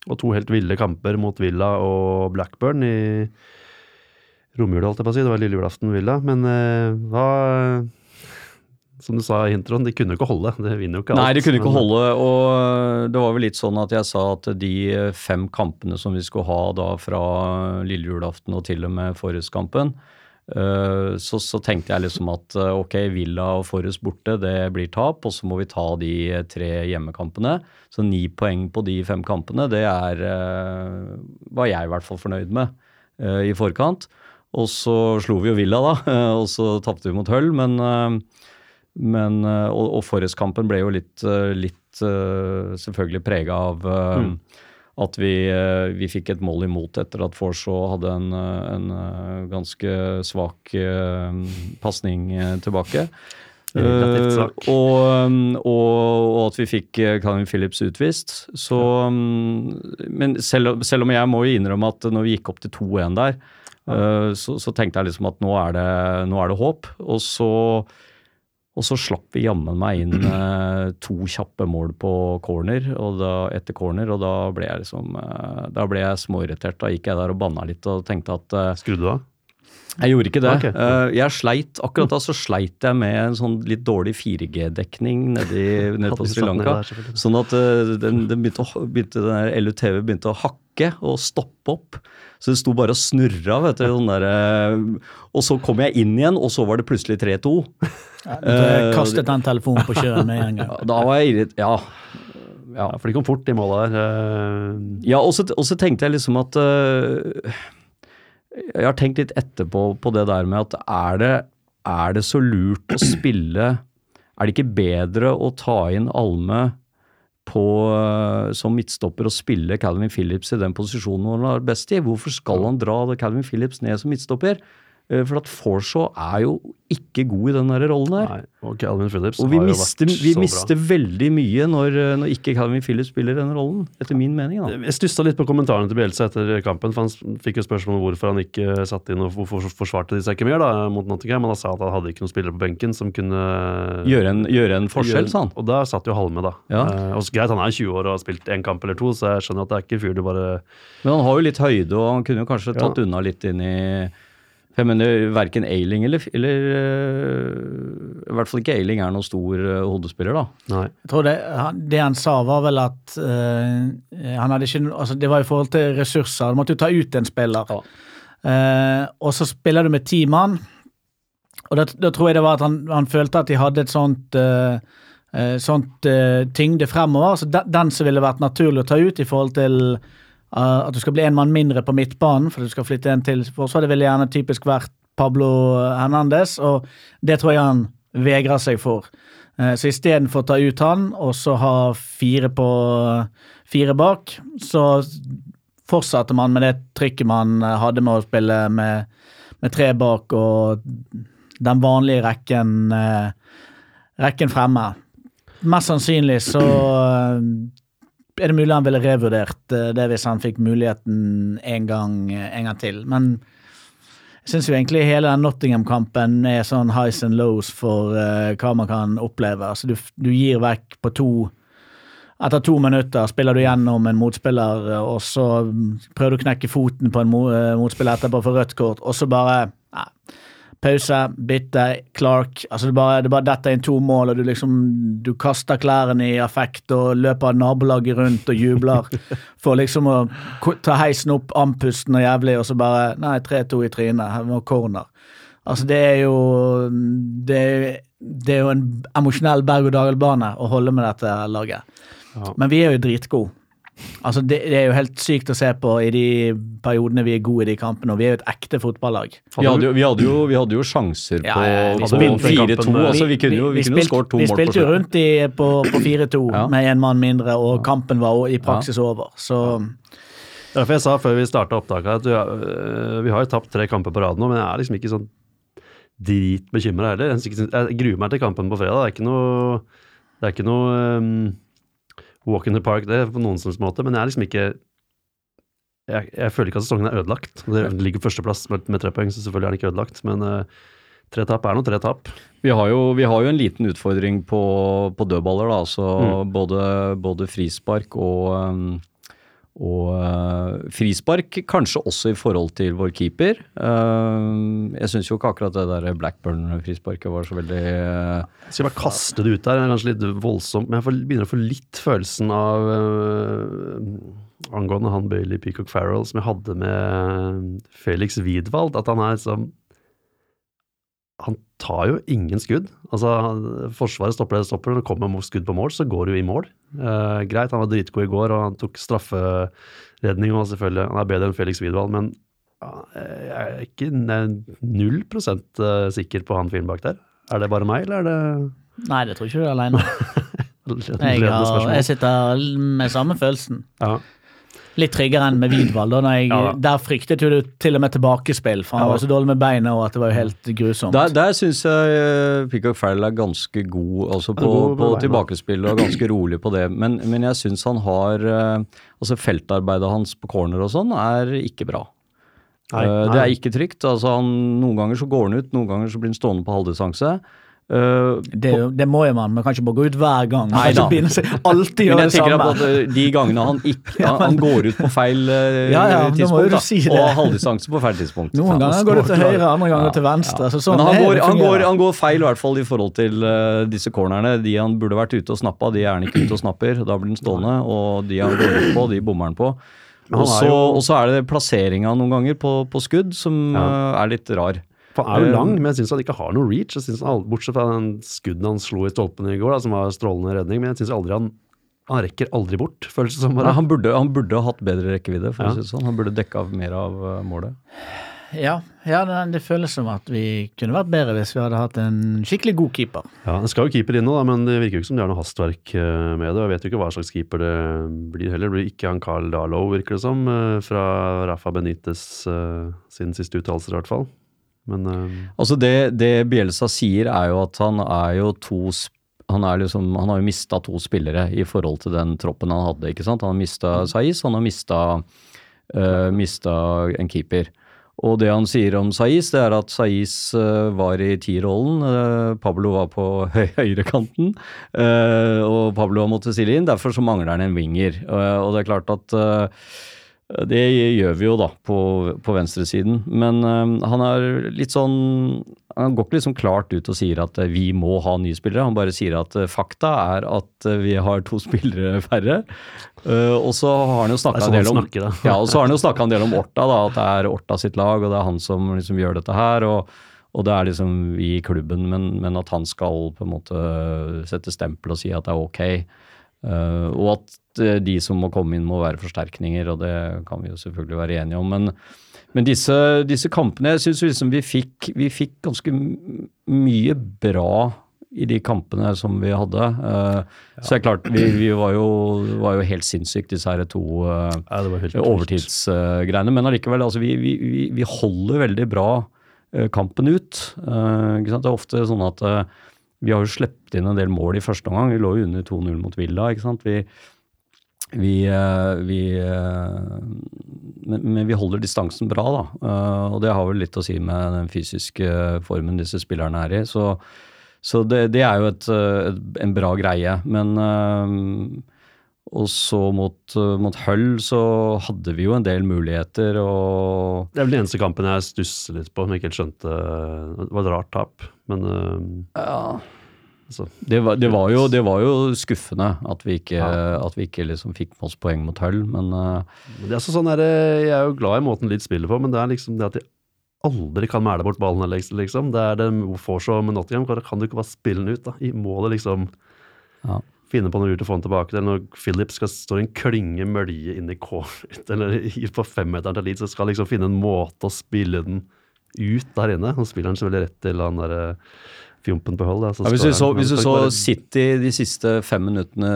og to helt ville kamper mot Villa og Blackburn i romjula, holdt jeg på å si. Det var lille julaften Villa. Men hva som du sa i introen, de kunne jo ikke holde. Det vinner jo ikke alt. Nei, de kunne ikke holde, og det var vel litt sånn at jeg sa at de fem kampene som vi skulle ha da fra lille julaften og til og med Forrest-kampen, eh, så, så tenkte jeg liksom at eh, ok, Villa og Forrest borte, det blir tap, og så må vi ta de tre hjemmekampene. Så ni poeng på de fem kampene, det er, eh, var jeg i hvert fall fornøyd med eh, i forkant. Og så slo vi jo Villa, da, og så tapte vi mot Høll, men eh, men, eh, og, og Forrest-kampen ble jo litt, eh, litt eh, selvfølgelig prega av mm. at vi, vi fikk et mål imot etter at Forshaw hadde en, en ganske svak pasning tilbake. Uh. Og, og, og at vi fikk Calvin Phillips utvist. Så, um, men selv, selv om jeg må jo innrømme at når vi gikk opp til 2-1 der, uh, så, så tenkte jeg liksom at nå er det, nå er det håp. Og så, og så slapp vi jammen meg inn eh, to kjappe mål på corner, og da, etter corner, og da ble jeg liksom eh, Da ble jeg småirritert. Da gikk jeg der og banna litt og tenkte at eh, Skrudde du av? jeg gjorde ikke det. Ok. Eh, jeg sleit, Akkurat da så sleit jeg med en sånn litt dårlig 4G-dekning nede, nede på Sri Lanka. Sånn at eh, den, den begynte begynte, den LUTV begynte å hakke og stoppe opp. Så det sto bare og snurra. vet du, sånn der, eh, Og så kom jeg inn igjen, og så var det plutselig 3-2. Ja, jeg kastet den telefonen på sjøen med en gang. Da var jeg irritert. Ja. Ja, for de kom fort i målet der. eh, Ja, og så, og så tenkte jeg liksom at Jeg har tenkt litt etterpå på det der med at er det, er det så lurt å spille Er det ikke bedre å ta inn Alme på, øh, som midtstopper og spille Calvin Phillips i den posisjonen han er best i? Hvorfor skal han dra Calvin Phillips ned som midtstopper? Eh, For at Forshaw er jo ikke god i den der rollen der. Nei, og Calvin Phillips Og vi har jo mister, vært vi så mister veldig mye når, eh, når ikke Calvin Phillips spiller den rollen, etter min mening. da. Jeg stussa litt på kommentarene til Bielsa etter kampen, for han fikk jo spørsmål om hvorfor han ikke satte inn og hvorfor forsvarte de seg ikke mer da, mot Nottingham. Han sa at han hadde ikke noen spillere på benken som kunne Gjøre en, gjøre en forskjell, sa han. Og da satt jo Halme, da. Ja. Eh, og så greit, han er 20 år og har spilt én kamp eller to, så jeg skjønner at det er ikke fyr du bare Men han har jo litt høyde, og han kunne jo kanskje tatt Ja. unna litt inn i For jeg mener verken Ailing eller, eller øh, I hvert fall ikke Ailing er noen stor øh, hodespiller, da. Nei. Jeg tror det, han- det han sa, var vel at eh, han hadde ikke altså Det var i forhold til ressurser. Du måtte jo ta ut en spiller. Eh, og så spiller du med ti mann. Og da, da tror jeg det var at han, han følte at de hadde et sånt uh, uh, sånt eh, tyngde fremover. Så de, den som ville vært naturlig å ta ut i forhold til eh, at du skal bli en mann mindre på midtbanen, for du skal flytte en til forsvaret. det ville gjerne typisk vært Pablo Hernandez, og det tror jeg han vegrer seg for. Uh, Så istedenfor å ta ut han, og så ha fire på fire bak, så fortsatte man med det trykket man hadde med å spille med, med tre bak og den vanlige rekken, eh, rekken fremme. Mest sannsynlig så er det mulig han ville revurdert eh, det hvis han fikk muligheten en gang, en gang til. Men jeg syns jo egentlig hele den Nottingham-kampen er sånn highs and lows for uh, hva man kan oppleve. Altså du, du gir vekk på to Etter to minutter spiller du gjennom en motspiller, eh, og så prøver du å knekke foten på en mo, eh, motspiller etterpå for rødt kort, og så bare Pause, bytte, Clark. altså Det bare, det bare detter inn to mål, og du liksom du kaster klærne i affekt og løper nabolaget rundt og jubler for liksom å ta heisen opp, andpusten og jævlig, og så bare Nei, 3-2 i trynet. Her må corner. Altså, det er jo Det er, det er jo en emosjonell berg-og-dal-bane å holde med dette laget. Ja. Men vi er jo dritgode. Altså, det, det er jo helt sykt å se på i de periodene vi er gode i de kampene, og vi er jo et ekte fotballag. Vi hadde, jo, vi, hadde jo, vi hadde jo sjanser på, ja, ja, på 4-2. Altså, vi kunne jo, vi kunne skåret to vi mål på spilte jo rundt i, på, på 4-2 Ja. med én mann mindre, og kampen var i praksis over. Så Derfor jeg sa før vi starta opptaket at øh, vi har jo tapt tre kamper på rad nå, men jeg er liksom ikke sånn dritbekymra heller. Jeg gruer meg til kampen på fredag. Det er ikke noe, det er ikke noe um, walk in the park, det, på noen slags måte, men jeg er liksom ikke jeg, jeg føler ikke at sesongen er ødelagt. Det ligger førsteplass med, med tre poeng, så selvfølgelig er den ikke ødelagt. Men uh, tre tap er nå tre tap. Vi har, jo, vi har jo en liten utfordring på, på dødballer, da. Så Mm. både, både frispark og, um, og uh, frispark, kanskje også i forhold til vår keeper. Um, jeg syns jo ikke akkurat det der Blackburn-frisparket var så veldig uh, Jeg skal bare kaste det ut der, det er kanskje litt voldsomt, men jeg begynner å få litt følelsen av angående han Bailey Peacock Farrell som jeg hadde med Felix Widwald, at han er liksom Han tar jo ingen skudd. Altså, Forsvaret stopper det stopper, når det kommer skudd på mål, så går jo i mål. Eh, greit, han var dritgod i går, og han tok strafferedning, og selvfølgelig, han er bedre enn Felix Widwald, men jeg er ikke null prosent eh, sikker på han fyren bak der. Er det bare meg, eller er det nei, det tror ikke du er alene. Jeg, jeg sitter med samme følelsen. Ja. Litt tryggere enn med jeg- Ja. Der fryktet jo du til og med tilbakespill, for han Ja. var så dårlig med beina og at det var jo helt grusomt. Der, der syns jeg Pickock Peacock Farrell er ganske god altså på, god på på tilbakespill og ganske rolig på det. Men, men jeg syns han har uh, Altså feltarbeidet hans på corner og sånn er ikke bra. Nei, nei. Det er ikke trygt. altså han, Noen ganger så går han ut, noen ganger så blir han stående på halvdistanse. Uh, det, det må jo man, man kan ikke bare gå ut hver gang. Man Nei kan ikke begynne seg alltid gjøre det samme. at uh, de gangene han ikke han, han går ut på feil uh, Ja, ja, tidspunkt, da, si og halvdistanse på feil tidspunkt. Noen ganger ganger går det til høyre, andre ganger til venstre. Så sånn han går, han, går, han går feil i hvert fall i forhold til uh, disse cornerne. De han burde vært ute og snappa, de er han ikke ute og snapper. Da blir han stående. Og de han går ut på, de bommer han på. Og så er det plasseringa noen ganger på, på skudd som Ja. eh, er litt rar. For han er jo Eh, lang, men jeg syns han ikke har noe reach. Jeg synes han, bortsett fra den skudden han slo i stolpen i går, da, som var strålende redning. Men jeg syns aldri han Han rekker aldri bort, føles det som. Nei, han, burde, han burde hatt bedre rekkevidde, for Ja. å si det sånn. Han burde dekka mer av eh, målet. Ja, ja det, det føles som at vi kunne vært bedre hvis vi hadde hatt en skikkelig god keeper. Ja, Det skal jo keeper inn nå, da, men det virker jo ikke som de har noe hastverk eh, med det. og Jeg vet jo ikke hva slags keeper det blir heller. Det blir ikke han Carl Darlow, virker det som, fra Rafa Benitez sin siste uttalelser i hvert fall. Men uh... Altså det, det Bielsa sier er jo at han er jo to han, er liksom, han har jo mista to spillere i forhold til den troppen han hadde. ikke sant? Han har mista Saiz, han har mista mista en keeper. Og det han sier om Saiz, det er at Saiz eh, var i tierrollen. Uh, Pablo var på høy høyrekanten, eh, og Pablo har måttet stille inn. Derfor så mangler han en winger. Eh, og det er klart at eh, det gjør vi jo da på, på venstresiden, men eh, han er litt sånn Han går ikke liksom klart ut og sier at eh, vi må ha nye spillere, han bare sier at eh, fakta er at vi har to spillere færre. Uh, og så har han jo snakka en sånn del om snakker, ja, og så har han jo en del om Orta, da, at det er Orta sitt lag, og det er han som liksom gjør dette her. og og det er liksom vi i klubben, men, men at han skal på en måte sette stempel og si at det er ok. Eh, og at eh, de som må komme inn må være forsterkninger, og det kan vi jo selvfølgelig være enige om. Men, men disse, disse kampene, jeg syns liksom vi fikk, vi fikk ganske mye bra i de kampene som vi hadde. Eh, Så det er klart, vi, vi var, jo, var jo helt sinnssykt, disse her to uh, Ja, overtidsgreiene. Men allikevel, altså, vi, vi, holder veldig bra kampen ut. Det er ofte sånn at vi har jo sluppet inn en del mål i første omgang. Vi lå jo under 2-0 mot Villa. ikke sant? Vi, vi, eh, vi eh, men, men vi holder distansen bra, da. Eh, og det har vel litt å si med den fysiske formen disse spillerne er i. Så, så det, det er jo et, et, en bra greie. Men og så mot, eh, mot Hull så hadde vi jo en del muligheter, og Det er vel den eneste kampen jeg stusser litt på, som jeg ikke helt skjønte Det var et rart tap, men ja. altså, det var, det var, jo, det var jo skuffende at vi ikke, Ja. at vi ikke liksom fikk med oss poeng mot Hull, men eh, det er altså sånn der, Jeg er jo glad i måten Leeds spiller på, men det er liksom det at de aldri kan mæle bort ballen. liksom. Det er det Forshaw med Nottingham. Kan kan du ikke bare spille den ut? da? I- Må det liksom Ja. Finne på noe lurt å få den tilbake Eller Når Philip skal stå i en klynge mølje inn i corner, eller på femmeteren til Leeds, så skal liksom finne en måte å spille den ut der inne. Han spiller han selvfølgelig rett til han derre fjompen på hold. Ja, hvis, du så, hvis du så bare- City de siste fem minuttene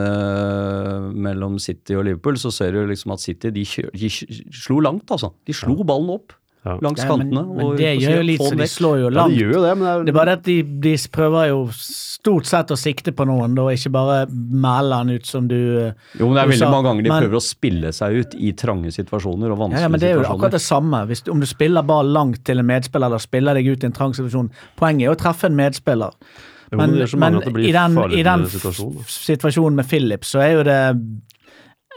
mellom City og Liverpool, så ser du liksom at City de, kjør, de slo langt, altså. De slo ballen opp Ja. langs Ja, men, kantene. men og det gjør jo litt så de slår jo Ja, langt. de gjør jo det, men det er, Det er bare det at de, de prøver jo stort sett å sikte på noen, da, ikke bare melde han ut som du Jo, men det er veldig sa. mange ganger de Men- prøver å spille seg ut i trange situasjoner og vanskelige situasjoner. ja, men Det er jo akkurat det samme. Hvis om du spiller ball langt til en medspiller eller spiller deg ut i en trang situasjon. Poenget er å treffe en medspiller. Jo, men blir i den, i den situasjonen, situasjonen med Phillips, så er jo det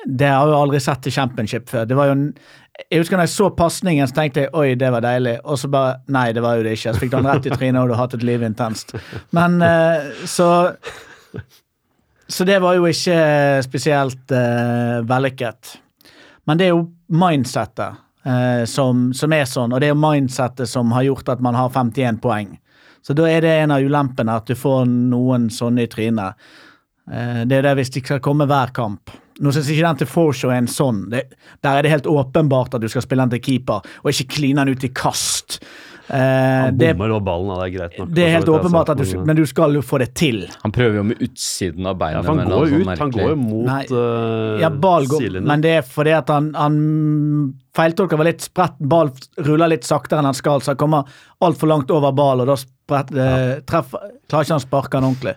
Det har jeg jo aldri sett i championship før. Det var jo en, jeg husker når jeg så pasningen, så tenkte jeg oi, det var deilig. Og så bare nei, det var jo det ikke. Så fikk du den rett i trynet, og du har hatt et liv intenst. Men eh, så Så det var jo ikke spesielt uh, vellykket. Men det er jo mindsettet uh, som, som er sånn, og det er jo mindsettet som har gjort at man har 51 poeng. Så da er det en av ulempene at du får noen sånne i trynet. Uh, det er det hvis de skal komme hver kamp. Nå syns jeg ikke den til Forshaw er en sånn. Det, der er det helt åpenbart at du skal spille den til keeper, og ikke kline den ut i kast. Eh, Han bommer over ballen, det er greit nok. det er helt åpenbart at du, altså, men du skal jo få det til. Han prøver jo med utsiden av beinet. Ja, han går altså ut, han går jo mot Nei. uh, Ja, ball går, sidelinjen. men det er fordi at han, han feiltolker litt spredt. Ball ruller litt saktere enn han skal, så han kommer altfor langt over ball, og da spredt, eh, treffer, klarer ikke han å sparke han ordentlig.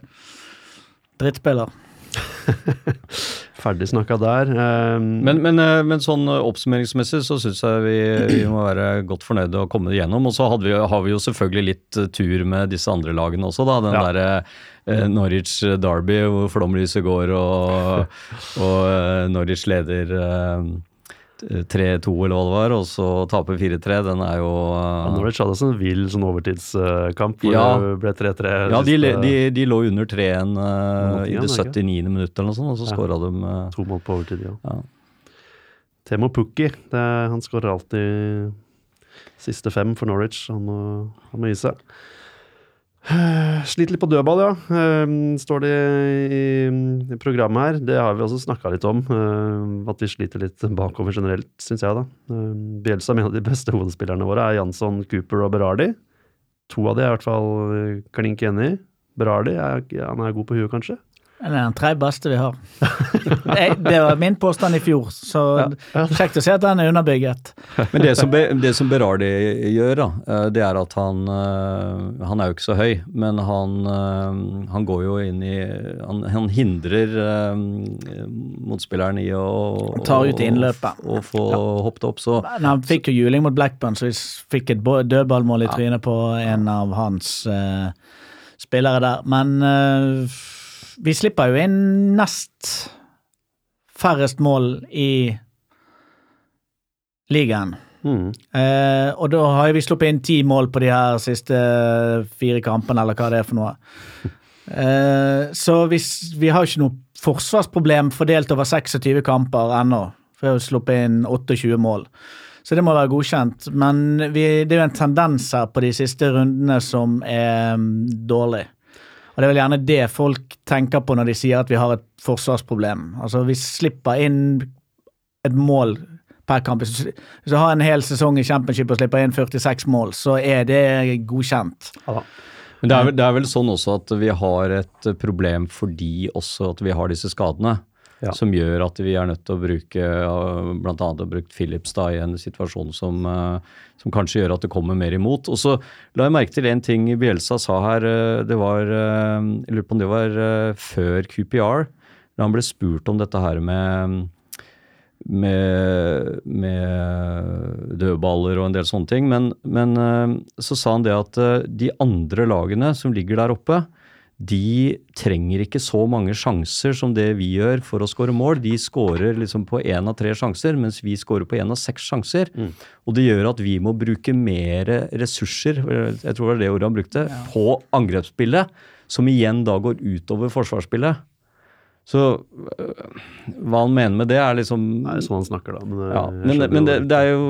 Drittspiller. Ferdig snakka der. Um, Men, men, eh, men sånn eh, oppsummeringsmessig så syns jeg vi, vi må være godt fornøyde og komme igjennom. Og så vi, har vi jo selvfølgelig litt eh, tur med disse andre lagene også, da. Den Ja. derre Norwich Derby hvor flomlyset går og, og Norwich leder 3-2 eller hva det var, og så tape 4-3. Den er jo ja, eh, Norwich hadde sånn vill sånn overtidskamp hvor Ja. det ble 3-3. Ja, de, de, de lå under 3-1 uh, i Nottingham, det ikke? 79. minutt eller noe sånt, og så Ja. skåra de uh... To mål på overtid, ja. Ja. Temo Pukki, det, er- han skårer alltid siste fem for Norwich. Han må, han må gi seg. Sliter litt på dødball, ja. Ehm, står det i, programmet her. Det har vi også snakka litt om. ehm, at vi sliter litt bakover generelt, syns jeg, da. Ehm, Bielsa mener de beste hodespillerne våre er Jansson, Cooper og Berardi. To av de er i hvert fall eh, klink enig i. Berardi er, han er god på huet, kanskje? Det er den tredje beste vi har. Det var min påstand i fjor, så kjekt å se at den er underbygget. Men det som, Be, det som Berardi gjør, da, eh, det er at han eh, Han er jo ikke så høy, men han, eh, han går jo inn i Han, han hindrer motspilleren i å Han tar ut innløpet. Og få hoppet opp, så Men han fikk jo juling mot Blackburn, så vi fikk et dødballmål i trynet på en av hans uh, spillere der. Men eh, vi slipper jo inn nest færrest mål i ligaen. Mm. Eh, og da har vi sluppet inn ti mål på de her siste fire kampene, eller hva det er for noe. Eh, så vi, vi har ikke noe forsvarsproblem fordelt over 26 kamper ennå. For vi har sluppet inn 28 mål. Så det må være godkjent. Men vi, det er jo en tendens her på de siste rundene som er mm, dårlig. Det er vel gjerne det folk tenker på når de sier at vi har et forsvarsproblem. Altså, vi slipper inn et mål per kamp. Hvis du har en hel sesong i championship og slipper inn 46 mål, så er det godkjent. Ja. Men det er, vel, det er vel sånn også at vi har et problem fordi også at vi har disse skadene. Ja. Som gjør at vi er nødt til å bruke bl.a. Philips da i en situasjon som, uh, som kanskje gjør at det kommer mer imot. Og så la jeg merke til en ting Bjelsa sa her. uh, Det var, uh, jeg lurer på om det var før QPR. Da han ble spurt om dette her med med, med dødballer og en del sånne ting. Men, men eh, så sa han det at eh, de andre lagene som ligger der oppe, de trenger ikke så mange sjanser som det vi gjør for å skåre mål. De skårer liksom på én av tre sjanser, mens vi skårer på én av seks sjanser. Og det gjør at vi må bruke mer ressurser, jeg tror det var det ordet han brukte, på angrepsspillet. Som igjen da går utover forsvarsspillet. Så øh, hva han mener med det, er liksom Det er sånn han snakker, da. Men, det, ja, men, men det, det er jo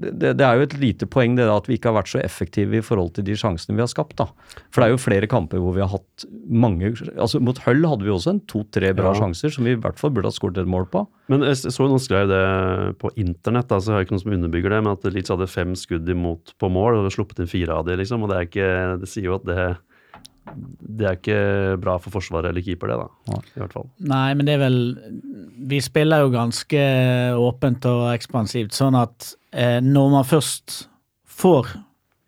det, det er jo et lite poeng det da, at vi ikke har vært så effektive i forhold til de sjansene vi har skapt. da. For det er jo flere kamper hvor vi har hatt mange altså Mot Hull hadde vi også en to-tre bra Ja. sjanser som vi i hvert fall burde ha skåret et mål på. Men jeg så noen skrev det på internett, da, så jeg har ikke noe som underbygger det, men at Leeds hadde fem skudd imot på mål, og sluppet inn fire av de, liksom. Og det er ikke Det sier jo at det det er ikke bra for forsvaret eller keeper, det, da. I hvert fall. Nei, men det er vel Vi spiller jo ganske åpent og ekspansivt, sånn at når man først får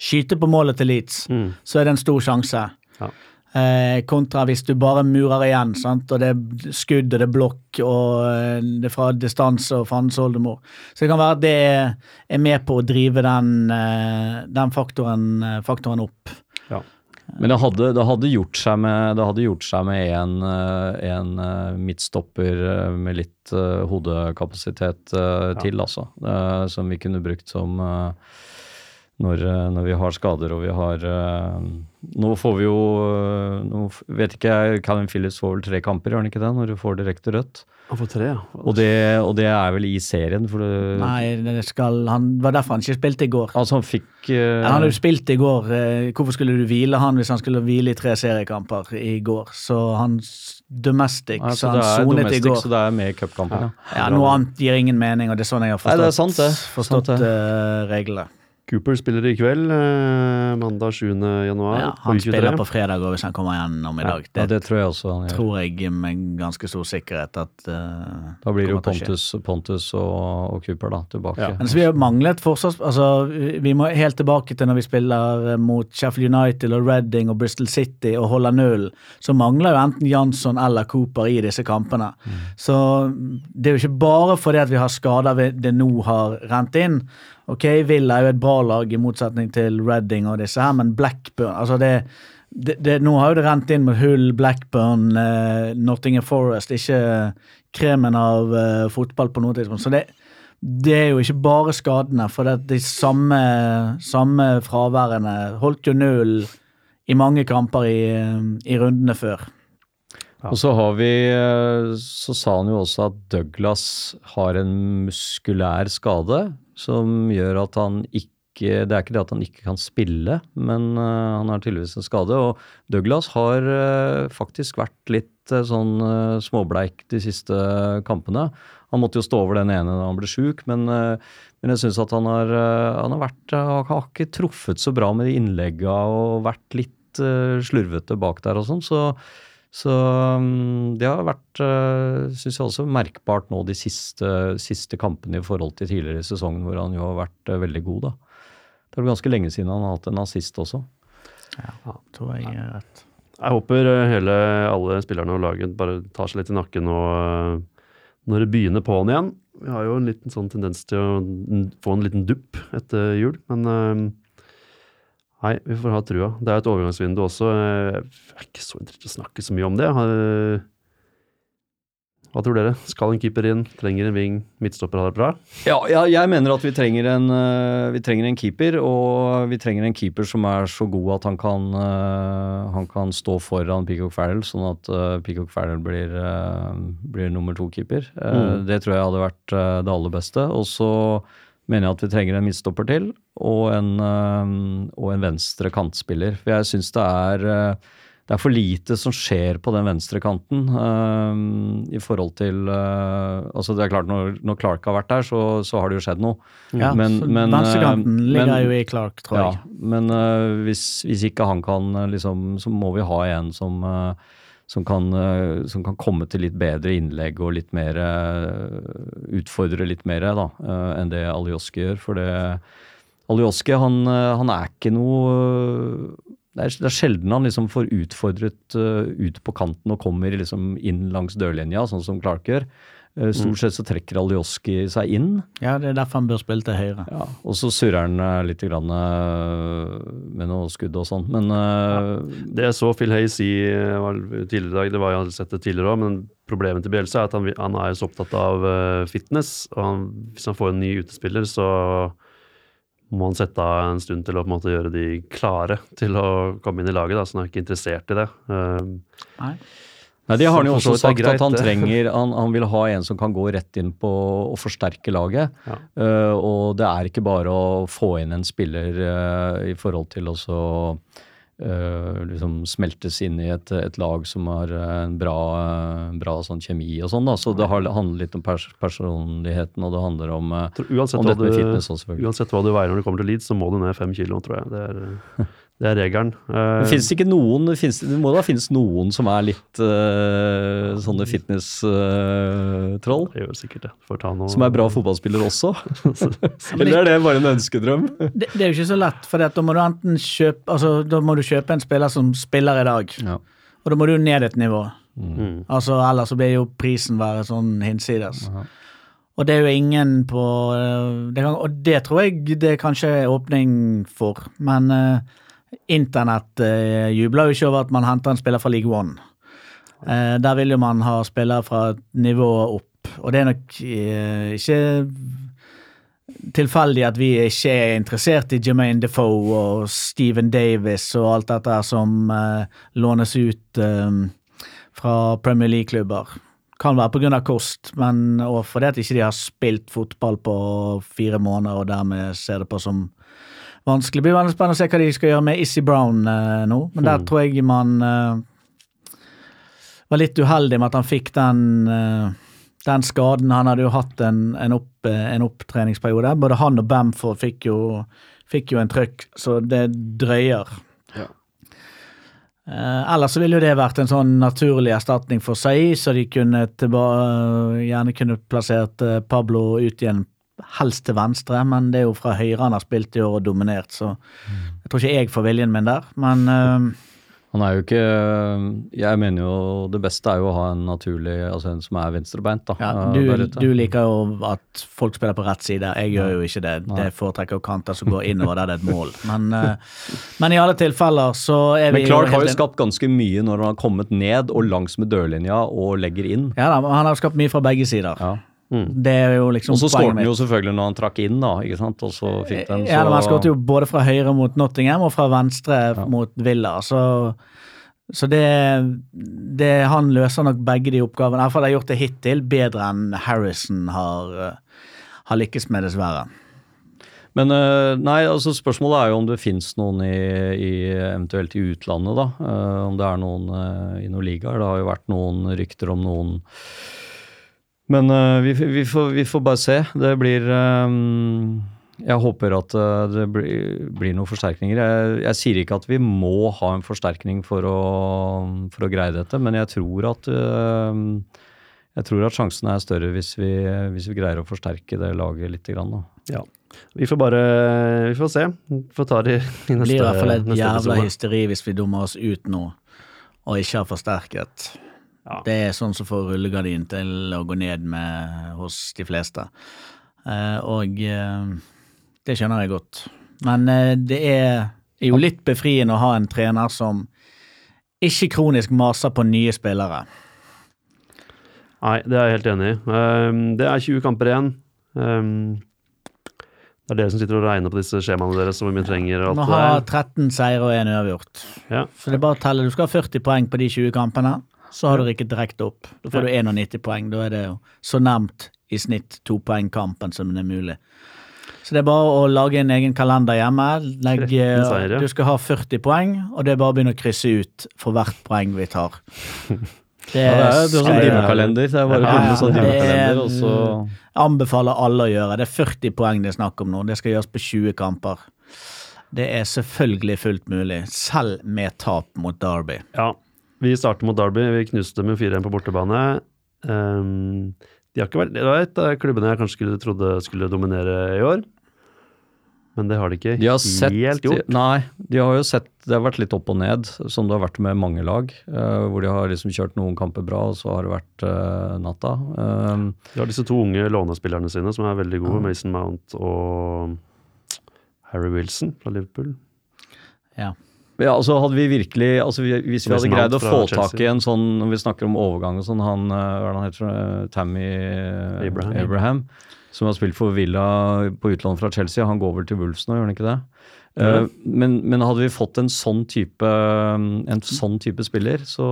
skyte på målet til Leeds, Mm. så er det en stor sjanse. Ja. Eh, kontra hvis du bare murer igjen, sant? og det er skudd og det er blokk og eh, det er fra distanse og fandens oldemor. Så det kan være at det er, med på å drive den, eh, den faktoren, eh, faktoren opp. Ja. Men det hadde, det hadde gjort seg med det hadde gjort seg med en, øh, en øh, midtstopper øh, med litt hodekapasitet til, til, altså. som vi kunne brukt som når, når vi har skader og vi har Nå får vi jo Nå vet ikke jeg, Calvin Phillips får vel tre kamper, gjør han ikke det? Når du får direkte rødt. Han får tre, ja. Og det, og det er vel i serien, for det, Nei, det skal, han, var derfor han ikke spilte i går. Altså, han fikk uh... Han hadde jo spilt i går. eh, Hvorfor skulle du hvile han hvis han skulle hvile i tre seriekamper i går? Så han domestic, ja, så han sonet i går. så det er med i cupkampen, ja. Ja, Noe annet gir ingen mening, og det er sånn jeg har Nei, forstått, det er sant det. forstått Sant det. eh, reglene. Cooper spiller i kveld, eh, mandag 7. januar. Ja, han U23. spiller på fredag òg, hvis han kommer gjennom i dag. ja. Det, Det tror jeg også han gjør. tror jeg med ganske stor sikkerhet at uh, Da blir det jo. Pontus, Pontus og, og Cooper da, tilbake. Ja. Men så vi har manglet forsvars... Altså, vi må helt tilbake til når vi spiller eh, mot Sheffield United og Reading og Bristol City og holder null. Så mangler jo enten Jansson eller Cooper i disse kampene. Så det er jo ikke bare fordi at vi har skader vi- det nå har rent inn. Ok, Villa er jo et bra lag i motsetning til Reading og disse her, men Blackburn altså det, det, det, Nå har jo det rent inn med Hull, Blackburn, eh, Nottingham Forest. Ikke kremen av eh, fotball på noe tidspunkt. Så det, det er jo ikke bare skadene, for det, de samme, samme fraværene holdt jo null i mange kamper i, i rundene før. Og så har vi eh, Så sa han jo også at Douglas har en muskulær skade som gjør at han ikke Det er ikke det at han ikke kan spille, men uh, han har tydeligvis en skade. Og Douglas har uh, faktisk vært litt uh, sånn småbleik de siste kampene. Han måtte jo stå over den ene da han ble sjuk, men, men jeg syns at han har, han har vært Han har ikke truffet så bra med de innlegga og vært litt slurvete bak der og sånn. så Så mm, det har vært, uh, syns jeg også, merkbart nå de siste, siste kampene i forhold til tidligere i sesongen, hvor han jo har vært eh, veldig god, da. Det er ganske lenge siden han har hatt en assist også. Ja, tror jeg er rett. Jeg håper eh, hele, alle spillerne og laget bare tar seg litt i nakken eh, når det begynner på'n igjen. Vi har jo en liten sånn tendens til å få en liten dupp etter jul, men eh, Nei, vi får ha trua. Det er et overgangsvindu også. Jeg er ikke så interessert i å snakke så mye om det. Hva tror dere? Skal en keeper inn? Trenger en ving? Midtstopper har det bra? Ja, ja, jeg mener at vi trenger, en, øh, vi trenger en keeper, og vi trenger en keeper som er så god at han kan, han kan stå foran Peacock Farrell, sånn at Peacock Farrell blir, blir nummer to-keeper. Eh, Mm. Det tror jeg hadde vært det aller beste. Og så mener jeg at vi trenger en midtstopper til, og en, øh, og en venstre kantspiller. For jeg syns det øh, det er for lite som skjer på den venstre kanten øh, i forhold til Altså det er klart Når, når Clark har vært der, så, så har det jo skjedd noe. Ja, Men- men, Venstrekanten eh, ligger men- jo i Clark, tror Ja, jeg. men øh, hvis, hvis ikke han kan liksom Så må vi ha en som som kan, øh, som kan komme til litt bedre innlegg og litt mer øh, Utfordre litt mer da, øh, enn det Alioski gjør. For det Alioski, han, han er ikke noe det er, det er sjelden han liksom får utfordret ut på kanten og kommer liksom inn langs dørlinja, sånn som Clark gjør. Eh, Stort sett så trekker Aljoski seg inn. Ja, det er derfor han bør spille til høyre. Ja, og så surrer han eh, litt grann, eh, med noe skudd og sånn. Men ja. Det jeg så Phil Hay si tidligere i dag, det var jeg hadde sett det tidligere òg, men problemet til Bielsa er at han, han er så opptatt av fitness. og han, Hvis han får en ny utespiller, så må han sette av en stund til å på en måte gjøre de klare til å komme inn i laget. Da, så han er ikke interessert i det. Nei. Nei, Det har han jo også sagt, greit, at han trenger han, han vil ha en som kan gå rett inn på å forsterke laget. Ja. Uh, og det er ikke bare å få inn en spiller uh, i forhold til å så, eh, liksom smeltes inn i et, et lag som har en bra, bra sånn kjemi og sånn. da, Så det handler litt om pers personligheten, og det handler om, uansett, om dette med fitness også, uansett hva du veier når du kommer til Leeds, så må du ned fem kilo, tror jeg. Det er, det er regelen. Uh, det ikke noen det, finnes, det må da finnes noen som er litt uh, sånne fitness-troll? det gjør sikkert det. Får ta noe som er bra fotballspiller også? Eller er det bare en ønskedrøm? Det, det er jo ikke så lett, for da må du enten kjøpe altså, da må du kjøpe en spiller som spiller i dag, Ja. og da må du ned et nivå. Mm. Altså, Ellers så blir jo prisen være sånn hinsides. Og det er jo ingen på eh, det kan, Og det tror jeg det kanskje er åpning for, men eh, internett eh, jubler jo ikke over at man henter en spiller fra League One. Eh, der vil jo man ha spillere fra et nivå opp, og det er nok eh, ikke tilfeldig at vi ikke er interessert i Jermaine Defoe og Steven Davis og alt dette som eh, lånes ut eh, fra Premier League-klubber. Kan være pga. kost, men og fordi at ikke har spilt fotball på fire måneder og dermed ser det på som vanskelig. Det blir veldig spennende å se hva de skal gjøre med Issy Brown eh, nå, men der tror jeg man eh, var litt uheldig med at han fikk den eh, den skaden. Han hadde jo hatt en, en, opp, eh, en opptreningsperiode. Både han og Bamford fikk jo, fikk jo en trøkk, så det drøyer. Ja. Eh, ellers så ville jo det vært en sånn naturlig erstatning for Sai, så de kunne tilba, gjerne kunne plassert eh, Pablo ut igjen, helst til venstre, men det er jo fra høyre han har spilt i år og dominert, så jeg tror ikke jeg får viljen min der. Men uh, Han er jo ikke Jeg mener jo det beste er jo å ha en naturlig Altså en som er venstrebeint, da. ja, eh, du, du liker jo at folk spiller på rett side, jeg gjør jo ikke det. Det foretrekker kanter som går innover der det er et mål. Men, eh, men i alle tilfeller så er vi Men Clark har jo skapt ganske mye når han har kommet ned og langs med dørlinja og legger inn. Ja da, han har skapt mye fra begge sider. Ja. Det er jo liksom Og så skåret han jo selvfølgelig når han trakk inn, da. ikke sant? Og så fikk den, så Ja, men Han skåret jo både fra høyre mot Nottingham og fra venstre Ja. mot Villa. Så, så det, det Han løser nok begge de oppgavene. Iallfall har gjort det hittil bedre enn Harrison har, eh, har lykkes med, dessverre. Men eh, nei, altså spørsmålet er jo om det fins noen i, i, eventuelt i utlandet, da. Eh, om det er noen eh, i noen ligaer. Det har jo vært noen rykter om noen Men uh, vi, vi, får, vi får bare se. Det blir um, jeg håper at eh, det blir, blir noen forsterkninger. Jeg, jeg sier ikke at vi må ha en forsterkning for å, for å greie dette, men jeg tror at uh, jeg tror at sjansen er større hvis vi, hvis vi greier å forsterke det laget litt. Grann, da. Ja. Vi får bare Vi får se. Vi får ta det i, i Det blir i hvert fall et jævla hysteri hvis vi dummer oss ut nå og ikke har forsterket. Ja. Det er sånn som får rullegardin til å gå ned med hos de fleste. Eh, og eh, det skjønner jeg godt. Men eh, det er jo litt befriende å ha en trener som ikke kronisk maser på nye spillere. Nei, det er jeg helt enig i. Um, det er 20 kamper igjen. Um, det er dere som sitter og regner på disse skjemaene deres og hvor mye trenger. alt ha det 13 seire og 1 uavgjort. Ja. Så det er bare å telle. Du skal ha 40 poeng på de 20 kampene, så har du rykket direkte opp. Da får du 91 poeng. Da er det jo så nærmt i snitt to poeng kampen som det er mulig. Så det er bare å lage en egen kalender hjemme. Legge, du skal ha 40 poeng, og det er bare å begynne å krysse ut for hvert poeng vi tar. Det Ja, det er, sånn skal dimmekalender. Det er bare å Ja, sånn det er- dimmekalender, og så anbefaler alle å gjøre. Det er 40 poeng det er snakk om nå. Det skal gjøres på 20 kamper. Det er selvfølgelig fullt mulig, selv med tap mot Derby. Ja. Vi starter mot Derby. Vi knuste dem jo 4-1 på bortebane. Um, de har ikke vært, det var et av klubbene jeg kanskje skulle, trodde skulle dominere i år. Men det har de ikke De har sett helt gjort. Nei, de har jo sett Det har vært litt opp og ned, som det har vært med mange lag. Uh, hvor de har liksom kjørt noen kamper bra, og så har det vært uh, natta. Um, De har disse to unge lånespillerne sine som er veldig gode. Mason Mount og Harry Wilson fra Liverpool. Ja. Ja, altså hadde vi virkelig altså vi, Hvis vi hadde greid å få tak i en sånn Når vi snakker om overgang og sånn, han eh, hva er det han heter, eh, Tammy eh, Abraham. Abraham, som har spilt for Villa på utlån fra Chelsea, han går vel til Wolves nå, gjør han ikke det? Eh, men, men hadde vi fått en sånn type en sånn type spiller, så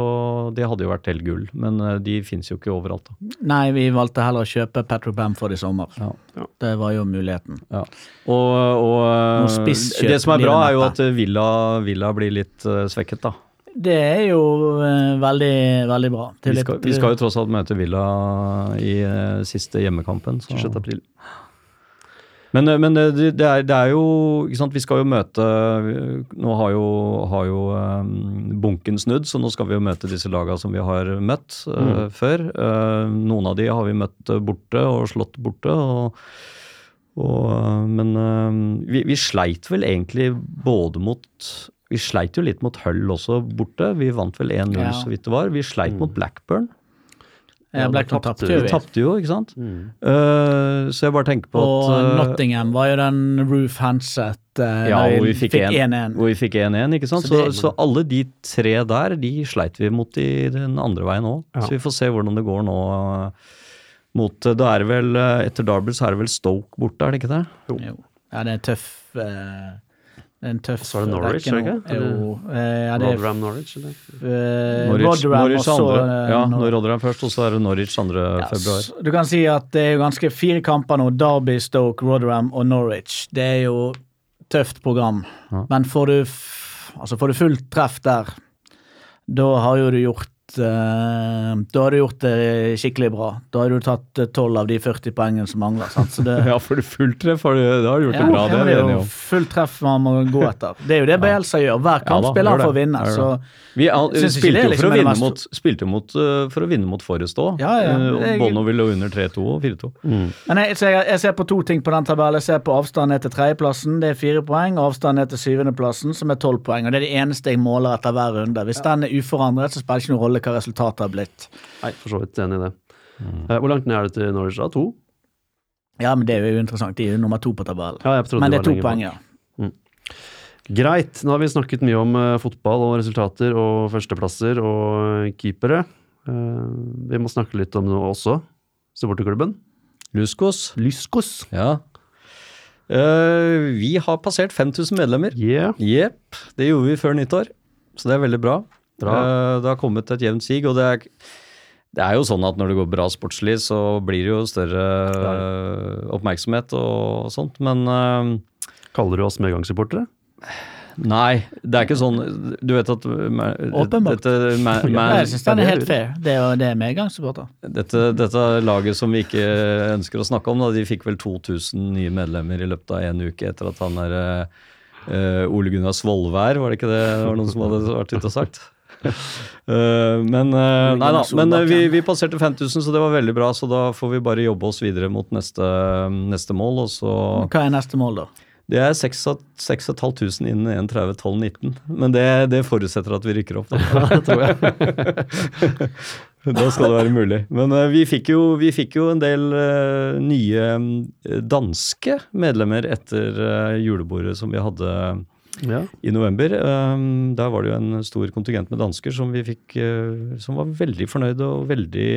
det hadde jo vært helt gull. Men eh, de fins jo ikke overalt. da. Nei, vi valgte heller å kjøpe Petro Bamford i sommer. Ja. Det var jo muligheten. Ja. Og, og eh, det som er bra, er jo at Villa, Villa blir litt svekket, da. Det er jo veldig, veldig bra. Vi skal, vi skal jo tross alt møte Villa i siste hjemmekampen. Så. 26. april. Men, eh, men det, det, er, det er jo ikke sant, Vi skal jo møte Nå har jo, har jo um, bunken snudd, så nå skal vi jo møte disse laga som vi har møtt eh, før. Uh, noen av de har vi møtt eh, borte og slått borte. og, og, eh, men eh, vi, vi sleit vel egentlig både mot Vi sleit jo litt mot Hull også borte. Vi vant vel 1-0 Ja. så vidt det var. Vi sleit mot Blackburn. Ja, Ja, Blackburn tapte jo Vi tapte jo, ikke sant? Eh, så jeg bare tenker på Og at eh, Nottingham var jo den Roof handset uh, ja, hvor vi fikk 1-1. 1-1. Hvor vi fikk 1-1, ikke sant? Så Så, det- så, alle de tre der, de sleit vi mot i den andre veien òg. Ja. Så vi får se hvordan det går nå. eh, Mot, eh, da er det vel, eh, Etter Darby så er det vel Stoke borte, er det ikke det? Jo. Ja, det er tøff eh, er en tøff Så er det Norwich, er ikke? Jo. eh, ja, det er Rotherham Norwich, eller? eh, Norwich, Rotherham Norwich andre. eh, Ja, Nor- Rotherham først, og så er det Norwich 2. Ja, februar. Du kan si at det er jo ganske fire kamper nå. Derby, Stoke, Rotherham og Norwich. Det er jo tøft program. Ja. Men får du, altså får du fullt treff der, da har jo du gjort eh, Da har du gjort det skikkelig bra. Da har du tatt tolv av de 40 poengene som mangler. Sant? Så det, Ja, for du fulltreff har du, da har du gjort Ja, det bra, det det er jo. Fullt treff man må gå etter. Det er jo det Bielsa gjør. Hver Ja kamp da, spiller han for å vinne. Så. Vi Syns spilte jo liksom for mest- mot, spilte mot, uh, for å vinne mot Forrest òg. Ja, ja, er- Bono ville under 3-2 og 4-2. Men jeg, jeg, jeg ser på to ting på den tabellen. Jeg ser på avstand ned til tredjeplassen, det er fire poeng. avstanden avstand ned til syvendeplassen, som er tolv poeng. Og Det er det eneste jeg måler etter hver runde. Hvis den er uforandret, så spiller det ikke noen rolle hva resultatet har blitt. Nei, for så vidt enig i det. Eh, hvor langt ned er det til Norwich? da? To? Ja, men det er jo interessant. De er jo nummer to på tabellen. Ja, men det er to poeng, ja. Greit. Nå har vi snakket mye om uh, fotball og resultater og førsteplasser og keepere. Uh, vi må snakke litt om noe også. Supporterklubben. Luskos. Lyskos. Ja. Uh, vi har passert 5000 medlemmer. Yeah. Jepp. Det gjorde vi før nyttår, så det er veldig bra. Bra. Eh, det har kommet et jevnt sig, og det er, det er jo sånn at når det går bra sportslig, så blir det jo større ja. oppmerksomhet og sånt, men eh, Kaller du oss medgangssupportere? Nei, det er ikke sånn Du vet at Åpenbart. Dette, ma, ma, jeg syns den det er er helt fair. Det er det er medgangssupporter. dette, dette laget som vi ikke ønsker å snakke om, da, de fikk vel 2000 nye medlemmer i løpet av en uke etter at han der uh, Ole Gunnar Svolvær, var det ikke det det var noen som hadde vært ute og sagt? Eh, men eh, nei da, men eh, vi, vi passerte 5000, så det var veldig bra. Så da får vi bare jobbe oss videre mot neste, neste mål. Og så Hva er neste mål, da? Det er 6500 innen 31.12.19, men det, det forutsetter at vi rykker opp. Da. det tror jeg. da skal det være mulig. Men vi, fikk jo, vi fikk jo en del uh, nye danske medlemmer etter uh, julebordet som vi hadde Ja. i november. Um, der var det jo en stor kontingent med dansker som vi fikk, eh, som var veldig fornøyde og veldig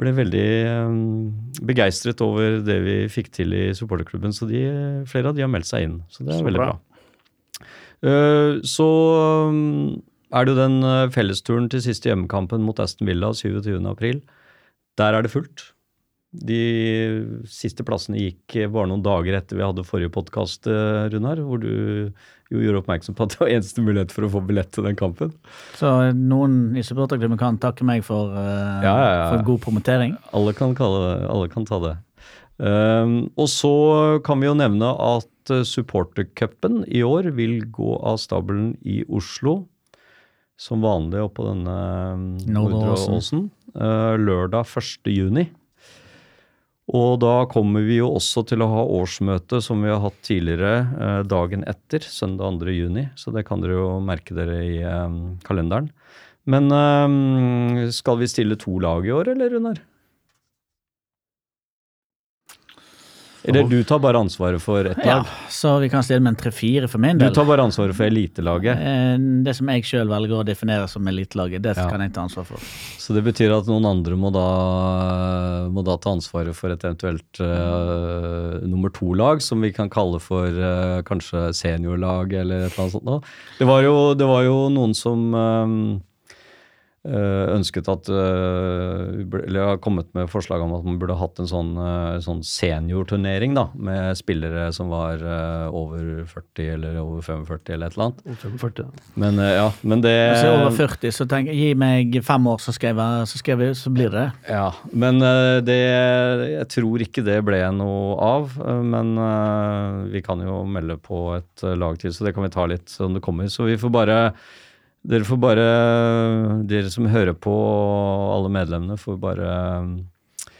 ble veldig um, begeistret over det vi fikk til i supporterklubben. Så de, flere av de har meldt seg inn, så det er Så veldig bra. bra. Eh, så um, er det jo den eh, fellesturen til siste hjemmekampen mot Aston Villa 27. april. Der er det fullt. De siste plassene gikk bare noen dager etter vi hadde forrige podkast, Runar, hvor du jo gjorde oppmerksom på at det var eneste mulighet for å få billett til den kampen. Så noen i supporterklubben kan takke meg for, uh, Ja, ja, ja. for god promotering. Alle kan, kalle alle kan ta det. Um, og så kan vi jo nevne at supportercupen i år vil gå av stabelen i Oslo. Som vanlig oppå denne Nordre. Åsen. Uh, lørdag 1. juni. Og da kommer vi jo også til å ha årsmøte som vi har hatt tidligere, eh, dagen etter, søndag 2. juni. Så det kan dere jo merke dere i eh, kalenderen. Men eh, skal vi stille to lag i år, eller Runar? Eller du tar bare ansvaret for ett Ja, lag? så vi kan stille med en tre-fire for min del. Du tar bare ansvaret for elitelaget. Eh, Det som jeg sjøl velger å definere som elitelaget, det Ja. kan jeg ta ansvar for. Så det betyr at noen andre må da, må da ta ansvaret for et eventuelt uh, nummer to-lag, som vi kan kalle for uh, kanskje seniorlag eller et eller annet sånt. Da. Det var jo, det var jo noen som eh, ønsket at eh, Eller har kommet med forslag om at man burde hatt en sånn, eh, sånn seniorturnering da, med spillere som var eh, over 40 eller over 45 eller et eller annet. 45. Men eh, ja, men det Hvis jeg er over 40, så tenk gi meg fem år, så skal jeg, være- så, skal jeg, så blir det. Ja, men eh, det Jeg tror ikke det ble noe av. eh, Men eh, vi kan jo melde på et eh, lag til, så det kan vi ta litt som det kommer. Så vi får bare Dere får bare Dere som hører på, alle medlemmene, får bare eh,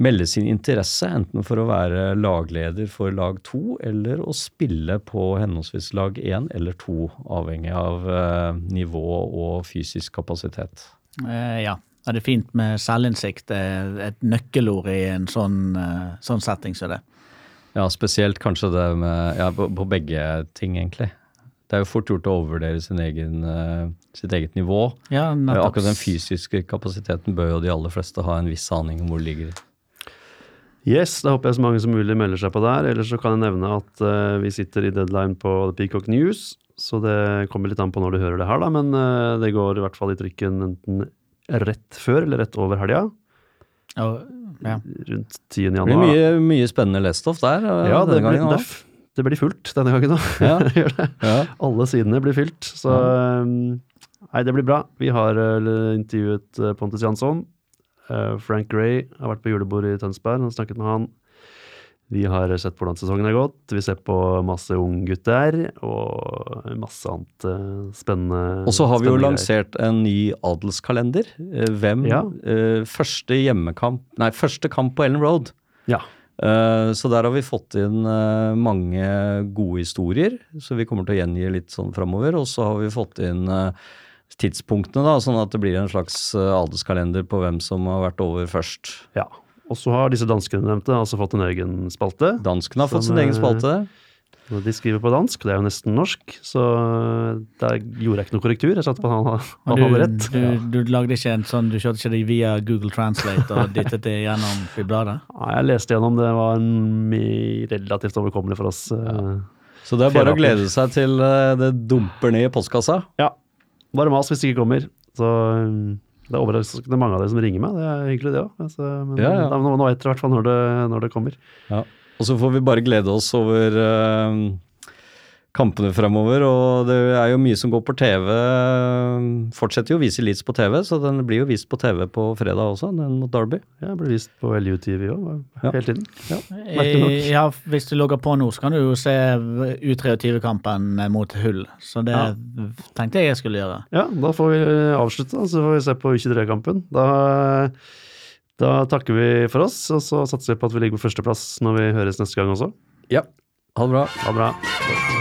melde sin interesse, enten for å være lagleder for lag to, eller å spille på henholdsvis lag én eller to, avhengig av eh, nivå og fysisk kapasitet. Eh, ja. Er det er fint med selvinnsikt. Det et nøkkelord i en sånn, eh, sånn setting som det. Ja, spesielt kanskje det med Ja, på, på begge ting, egentlig. Det er jo fort gjort å overvurdere sin egen, eh, sitt eget nivå. Ja, Ja. Akkurat den fysiske kapasiteten bør jo de aller fleste ha en viss aning om hvor det ligger. Yes, da håper jeg så mange som mulig melder seg på der. Ellers så kan jeg nevne at uh, vi sitter i deadline på The Peacock News, så det kommer litt an på når du hører det her, da. Men uh, det går i hvert fall i trykken enten rett før eller rett over helga. Ja. Rundt 10. Det blir mye, mye spennende lesestoff der eh, Ja, det blir, gangen det, det blir fullt denne gangen òg. Ja. Ja. Alle sidene blir fylt. Så um, nei, det blir bra. Vi har uh, intervjuet uh, Pontus Jansson. Frank Gray har vært på julebord i Tønsberg og snakket med han. Vi har sett hvordan sesongen har gått. Vi ser på masse unggutter og masse annet spennende. Og så har vi jo lansert en ny adelskalender. Eh, Hvem Ja. eh, Første hjemmekamp Nei, første kamp på Ellen Road. Ja. Eh, Så der har vi fått inn eh, mange gode historier, så vi kommer til å gjengi litt sånn framover. Og så har vi fått inn eh, tidspunktene, da, sånn at det blir en slags alderskalender adelskalender på hvem som har vært over først. ja. Og så har disse danskene nevnte altså fått en egen spalte. Danskene har fått sin egen spalte. De skriver på dansk, det er jo nesten norsk, så der gjorde jeg ikke noe korrektur. Jeg satte på at han, han hadde rett. du, du lagde ikke en sånn, du kjørte ikke det via Google Translate og dyttet det gjennom i bladet? Nei, jeg leste gjennom, det var en relativt overkommelig for oss. Ja. Så det er bare å glede seg til eh, det dumper ned i postkassa. Ja. Bare mas hvis det ikke kommer. Så det er overraskende mange av dere som ringer meg. Det er hyggelig, det òg. Altså, men Ja, ja. nå, nå vet dere i hvert fall når det, når det kommer. Og så får vi bare glede oss over eh, kampene fremover. Og det er jo mye som går på TV. Fortsetter jo å vise Leeds på TV, så den blir jo vist på TV på fredag også, den mot Derby. Ja, blir vist på LU-TV òg, Ja. hele tiden. Ja, nok. Eh, Ja, hvis du logger på nå, så kan du jo se U23-kampen mot Hull. Så det Ja. tenkte jeg jeg skulle gjøre. Ja, da får vi eh, avslutte, så får vi se på U23-kampen. Da, da takker vi for oss, og så satser vi på at vi ligger på førsteplass når vi høres neste gang også. Ja, ha det bra. Ha det bra.